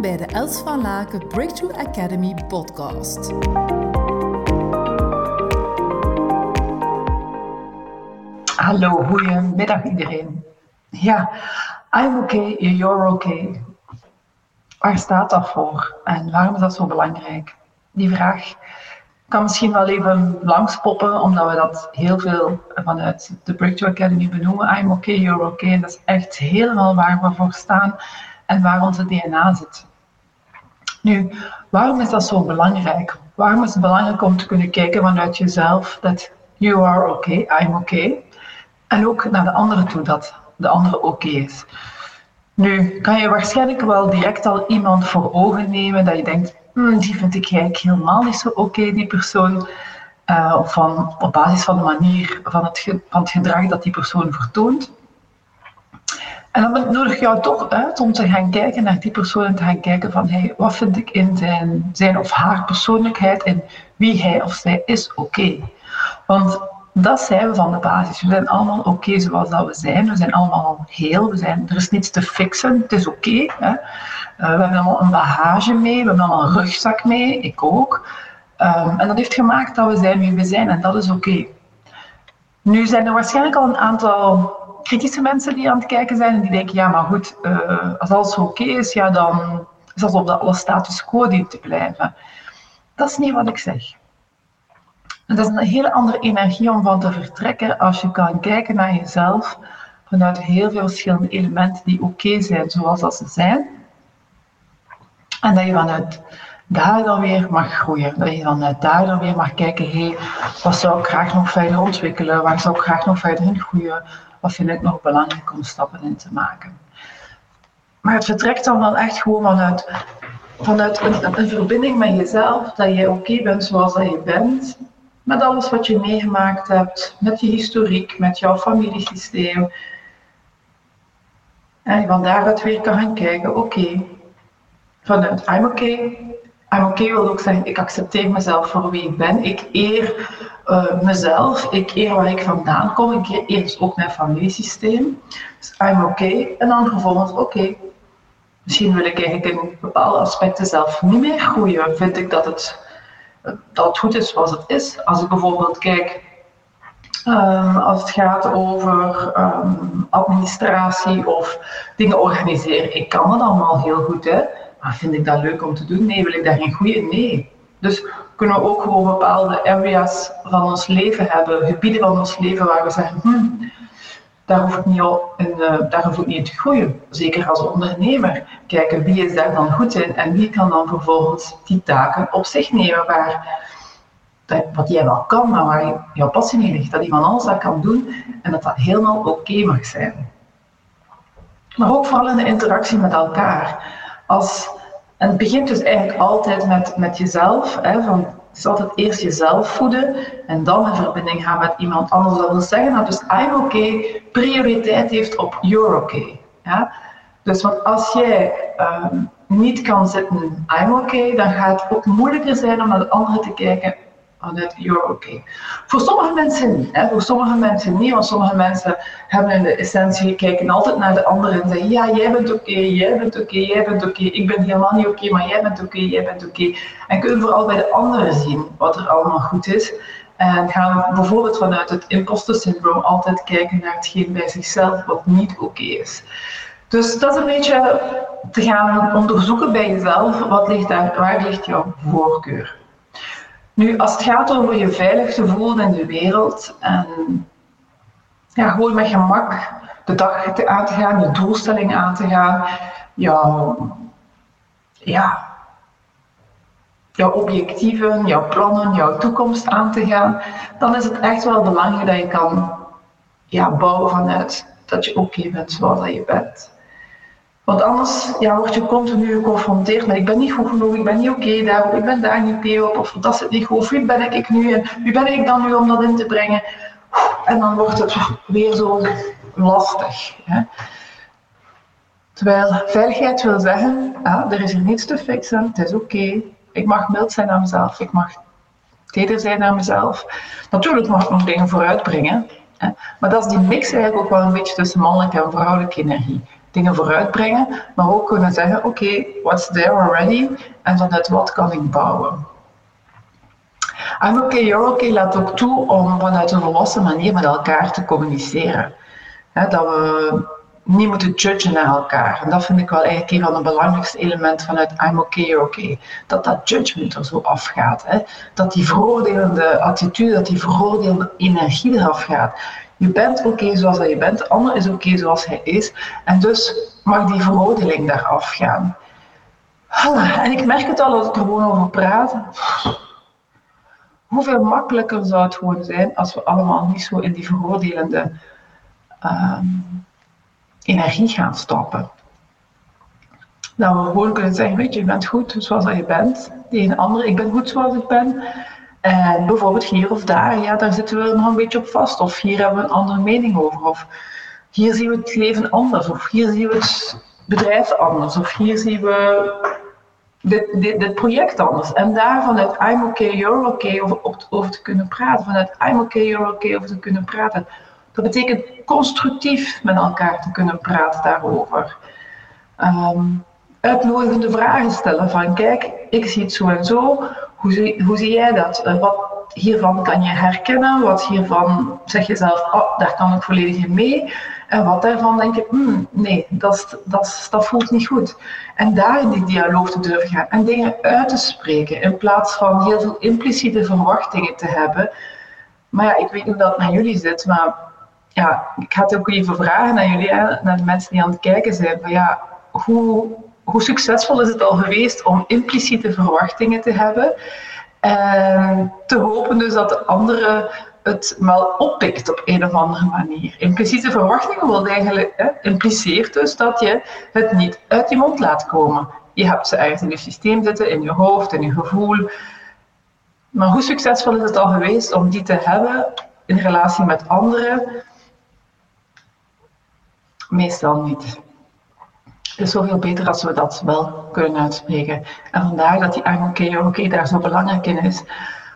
Bij de Els van Laken Breakthrough Academy podcast. Hallo, goedemiddag iedereen. Ja, I'm okay, you're okay. Waar staat dat voor en waarom is dat zo belangrijk? Die vraag kan misschien wel even langspoppen, omdat we dat heel veel vanuit de Breakthrough Academy benoemen. I'm okay, you're okay. En dat is echt helemaal waar we voor staan en waar onze DNA zit. Nu, waarom is dat zo belangrijk? Waarom is het belangrijk om te kunnen kijken vanuit jezelf dat you are okay, I'm okay. En ook naar de andere toe dat de andere oké is. Nu kan je waarschijnlijk wel direct al iemand voor ogen nemen dat je denkt, hmm, die vind ik eigenlijk helemaal niet zo oké, die persoon. Uh, van, op basis van de manier van het, van het gedrag dat die persoon vertoont. En dan nodig jou toch uit om te gaan kijken naar die persoon en te gaan kijken van hey, wat vind ik in zijn, zijn of haar persoonlijkheid en wie hij of zij is oké. Want dat zijn we van de basis. We zijn allemaal oké zoals dat we zijn. We zijn allemaal heel. We zijn, er is niets te fixen. Het is oké. uh, we hebben allemaal een bagage mee. We hebben allemaal een rugzak mee. Ik ook. Um, en dat heeft gemaakt dat we zijn wie we zijn. En dat is oké. Nu zijn er waarschijnlijk al een aantal kritische mensen die aan het kijken zijn. En die denken, ja maar goed, uh, als alles oké is, ja dan is dat op de alle status quo dient te blijven. Dat is niet wat ik zeg. En dat is een hele andere energie om van te vertrekken als je kan kijken naar jezelf vanuit heel veel verschillende elementen die oké zijn zoals dat ze zijn. En dat je vanuit daar dan weer mag groeien. Dat je vanuit daar dan weer mag kijken, hé, wat zou ik graag nog verder ontwikkelen? Waar zou ik graag nog verder in groeien? Wat vind ik nog belangrijk om stappen in te maken? Maar het vertrekt dan wel echt gewoon vanuit, vanuit een, verbinding met jezelf, dat je oké bent zoals dat je bent, met alles wat je meegemaakt hebt, met je historiek, met jouw familiesysteem. En van daaruit weer kan gaan kijken, oké, vanuit I'm. Okay. I'm okay wil ook zeggen, ik accepteer mezelf voor wie ik ben. Ik eer uh, mezelf, ik eer waar ik vandaan kom, ik eer dus ook mijn familiesysteem. Dus I'm oké. Okay. En dan vervolgens, oké, misschien wil ik eigenlijk in bepaalde aspecten zelf niet meer groeien. Vind ik dat het dat goed is zoals het is. Als ik bijvoorbeeld kijk, um, als het gaat over um, administratie of dingen organiseren, ik kan dat allemaal heel goed, hè. Maar vind ik dat leuk om te doen? Nee. Wil ik daarin groeien? Nee. Dus kunnen we ook gewoon bepaalde areas van ons leven hebben, gebieden van ons leven waar we zeggen, hmm, daar hoef ik niet, in, uh, daar hoef niet te groeien. Zeker als ondernemer. Kijken wie is daar dan goed in en wie kan dan vervolgens die taken op zich nemen waar, wat jij wel kan, maar waar jouw passie in ligt. Dat iemand anders dat kan doen en dat dat helemaal oké mag zijn. Maar ook vooral in de interactie met elkaar. Als, het begint dus eigenlijk altijd met, met jezelf. Hè, van, het is altijd eerst jezelf voeden en dan in verbinding gaan met iemand anders. Dat wil zeggen dat dus I'm okay prioriteit heeft op you're okay. Ja? Dus want als jij um, niet kan zitten I'm okay, dan gaat het ook moeilijker zijn om naar de andere te kijken vanuit you're okay. Voor sommige mensen. Hè? Voor sommige mensen niet, want sommige mensen hebben in de essentie kijken altijd naar de anderen en zeggen ja, jij bent oké, jij bent oké, jij bent oké, ik ben helemaal niet oké, maar jij bent oké, jij bent oké. En kunnen vooral bij de anderen zien wat er allemaal goed is. En gaan bijvoorbeeld vanuit het imposter syndroom altijd kijken naar hetgeen bij zichzelf wat niet oké is. Dus dat is een beetje te gaan onderzoeken bij jezelf, wat ligt daar, waar ligt jouw voorkeur. Nu, als het gaat over je veilig te voelen in de wereld en ja, gewoon met gemak de dag aan te gaan, je doelstelling aan te gaan, jouw, ja, jouw objectieven, jouw plannen, jouw toekomst aan te gaan, dan is het echt wel belangrijk dat je kan ja, bouwen vanuit dat je oké bent zoals dat je bent. Want anders ja, word je continu geconfronteerd met ik ben niet goed genoeg, ik ben niet oké okay daar, ik ben daar niet oké op, of dat zit niet goed, of wie ben ik nu en wie ben ik dan nu om dat in te brengen? En dan wordt het weer zo lastig. Hè? Terwijl veiligheid wil zeggen, ja, er is hier niets te fixen, het is oké, ik mag mild zijn naar mezelf, ik mag teder zijn naar mezelf. Natuurlijk mag ik nog dingen vooruitbrengen, hè? maar dat is die mix eigenlijk ook wel een beetje tussen mannelijke en vrouwelijke energie. Dingen vooruitbrengen, maar ook kunnen zeggen, oké, what's there already? En vanuit wat kan ik bouwen? I'm okay, you're okay laat ook toe om vanuit een volwassen manier met elkaar te communiceren. dat we niet moeten judgen naar elkaar. En dat vind ik wel eigenlijk een van de belangrijkste elementen vanuit I'm okay, you're okay. Dat dat judgment er zo afgaat. Dat die veroordelende attitude, dat die veroordelende energie eraf gaat. Je bent oké zoals je bent, de ander is oké zoals hij is. En dus mag die veroordeling daar afgaan. En ik merk het al als ik er gewoon over praat. Hoeveel makkelijker zou het gewoon zijn als we allemaal niet zo in die veroordelende ehm, energie gaan stoppen. Dat we gewoon kunnen zeggen, weet je, bent goed zoals je bent. Die een andere, ik ben goed zoals ik ben. En bijvoorbeeld hier of daar, ja, daar zitten we nog een beetje op vast. Of hier hebben we een andere mening over. Of hier zien we het leven anders. Of hier zien we het bedrijf anders. Of hier zien we dit, dit, dit project anders. En daar vanuit I'm okay, you're okay over, over te kunnen praten. Vanuit I'm okay, you're okay over te kunnen praten. Dat betekent constructief met elkaar te kunnen praten daarover. Um, uitnodigende vragen stellen van kijk, ik zie het zo en zo. Hoe zie, hoe zie jij dat? Eh, wat hiervan kan je herkennen? Wat hiervan zeg je zelf, oh, daar kan ik volledig in mee? En wat daarvan denk je, hmm, nee, dat, dat, dat voelt niet goed. En daar in die dialoog te durven gaan en dingen uit te spreken in plaats van heel veel impliciete verwachtingen te hebben. Maar ja, ik weet niet hoe dat met jullie zit, maar ja, ik had ook even vragen naar jullie, naar de mensen die aan het kijken zijn. Van ja, hoe, hoe succesvol is het al geweest om impliciete verwachtingen te hebben? En te hopen dus dat de andere het wel oppikt op een of andere manier. Impliciete verwachtingen wil eigenlijk, hè, impliceert dus dat je het niet uit je mond laat komen. Je hebt ze ergens in je systeem zitten, in je hoofd, in je gevoel. Maar hoe succesvol is het al geweest om die te hebben in relatie met anderen? Meestal niet. Is zoveel beter als we dat wel kunnen uitspreken. En vandaar dat die I'm okay, daar zo belangrijk in is.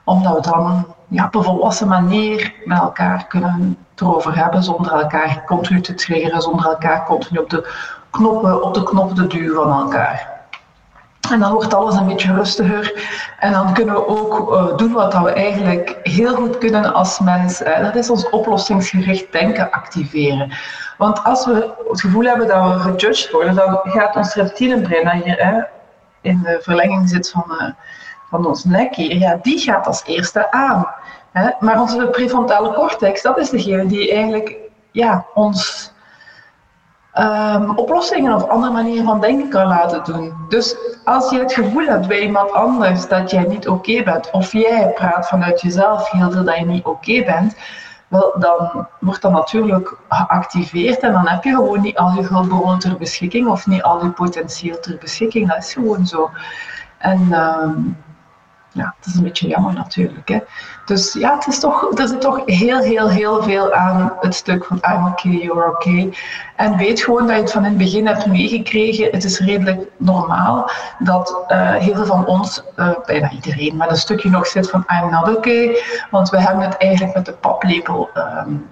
Omdat we dan ja, op een volwassen manier met elkaar kunnen erover hebben, zonder elkaar continu te triggeren, zonder elkaar continu op de knoppen, op de knop te duwen van elkaar. En dan wordt alles een beetje rustiger. En dan kunnen we ook uh, doen wat we eigenlijk heel goed kunnen als mens. dat is ons oplossingsgericht denken activeren. Want als we het gevoel hebben dat we gejudged worden, dan gaat ons reptielenbrein, dat hier hè, in de verlenging zit van, uh, van ons nek ja, die gaat als eerste aan. Hè. Maar onze prefrontale cortex, dat is degene die eigenlijk ja, ons um, oplossingen of andere manieren van denken kan laten doen. Dus als je het gevoel hebt bij iemand anders dat jij niet oké bent, of jij praat vanuit jezelf heel veel dat je niet oké bent, wel, dan wordt dat natuurlijk geactiveerd en dan heb je gewoon niet al je hulpbronnen ter beschikking of niet al je potentieel ter beschikking. Dat is gewoon zo. En um, ja, het is een beetje jammer natuurlijk. Hè. Dus ja, het is toch, er zit toch heel, heel, heel veel aan het stuk van I'm okay, you're okay. En weet gewoon dat je het van in het begin hebt meegekregen. Het is redelijk normaal dat uh, heel veel van ons, uh, bijna iedereen, maar een stukje nog zit van I'm not okay. Want we hebben het eigenlijk met de paplepel um,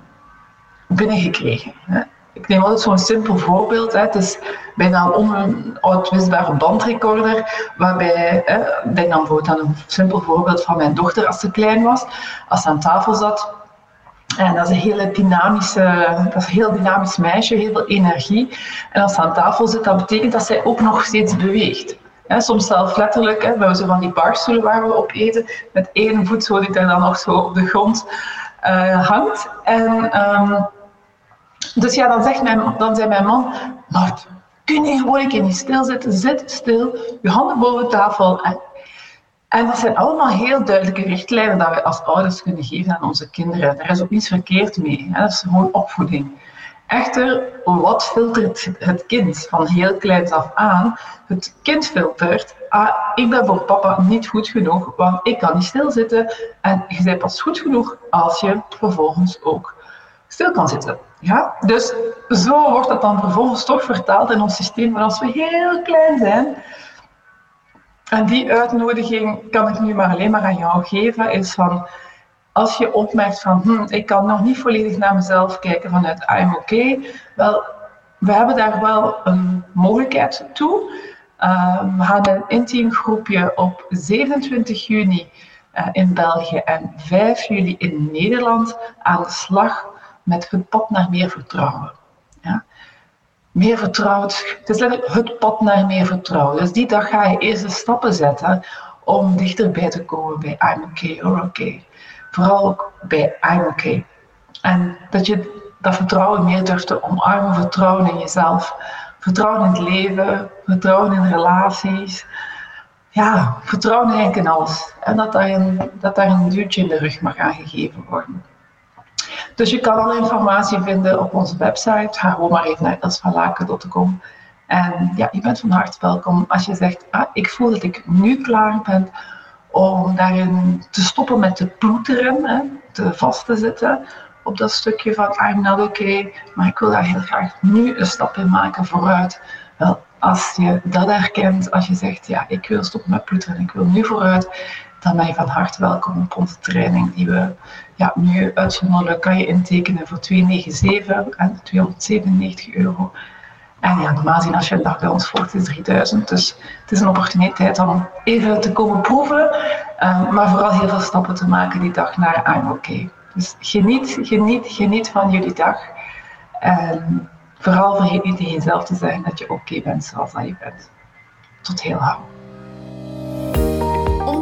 binnengekregen. Hè ik neem altijd zo'n simpel voorbeeld. Hè. Het is bijna een onuitwisbare bandrecorder, waarbij, hè, denk dan bijvoorbeeld aan een simpel voorbeeld van mijn dochter als ze klein was, als ze aan tafel zat. En dat is een hele dynamische, dat is een heel dynamisch meisje, heel veel energie. En als ze aan tafel zit, dat betekent dat zij ook nog steeds beweegt. soms zelf letterlijk, hè, we zo van die barstoelen waar we op eten, met één voet zo die daar dan nog zo op de grond uh, hangt. En um, dus ja, dan, zegt mijn, dan zei mijn man, Mart, kun je gewoon een keer niet stilzitten? Zit stil, je handen boven tafel. En, en dat zijn allemaal heel duidelijke richtlijnen dat we als ouders kunnen geven aan onze kinderen. Daar is ook niets verkeerd mee. Hè? Dat is gewoon opvoeding. Echter, wat filtert het kind van heel kleins af aan? Het kind filtert, ah, ik ben voor papa niet goed genoeg, want ik kan niet stilzitten. En je bent pas goed genoeg als je vervolgens ook stil kan zitten. Ja? Dus zo wordt dat dan vervolgens toch vertaald in ons systeem. Maar als we heel klein zijn, en die uitnodiging kan ik nu maar alleen maar aan jou geven, is van als je opmerkt van hm, ik kan nog niet volledig naar mezelf kijken vanuit I'm okay, wel we hebben daar wel een mogelijkheid toe. Uh, we gaan een intiem groepje op 27 juni uh, in België en 5 juli in Nederland aan de slag met het pad naar meer vertrouwen. Ja? Meer vertrouwen, het is letterlijk het pad naar meer vertrouwen. Dus die dag ga je eerste stappen zetten om dichterbij te komen bij I'm okay, you're okay. Vooral ook bij I'm okay. En dat je dat vertrouwen meer durft te omarmen, vertrouwen in jezelf, vertrouwen in het leven, vertrouwen in relaties. Ja, vertrouwen in alles. En dat daar, een, dat daar een duwtje in de rug mag aangegeven worden. Dus je kan alle informatie vinden op onze website, ga maar even naar. En ja, je bent van harte welkom als je zegt, ah, ik voel dat ik nu klaar ben om daarin te stoppen met te ploeteren, hè, te vast te zitten op dat stukje van I'm not okay, maar ik wil daar heel graag nu een stap in maken vooruit. Wel, als je dat herkent, als je zegt, ja, ik wil stoppen met ploeteren, ik wil nu vooruit, dan ben je van harte welkom op onze training die we ja, nu uitzonderlijk kan je intekenen voor 297 en 297 euro. En ja, normaal gezien als je een dag bij ons volgt is 3000. Dus het is een opportuniteit om even te komen proeven, um, maar vooral heel veel stappen te maken die dag naar I'm okay. Dus geniet, geniet, geniet van jullie dag. En vooral vergeet niet tegen jezelf te zeggen dat je oké bent zoals dat je bent. Tot heel gauw.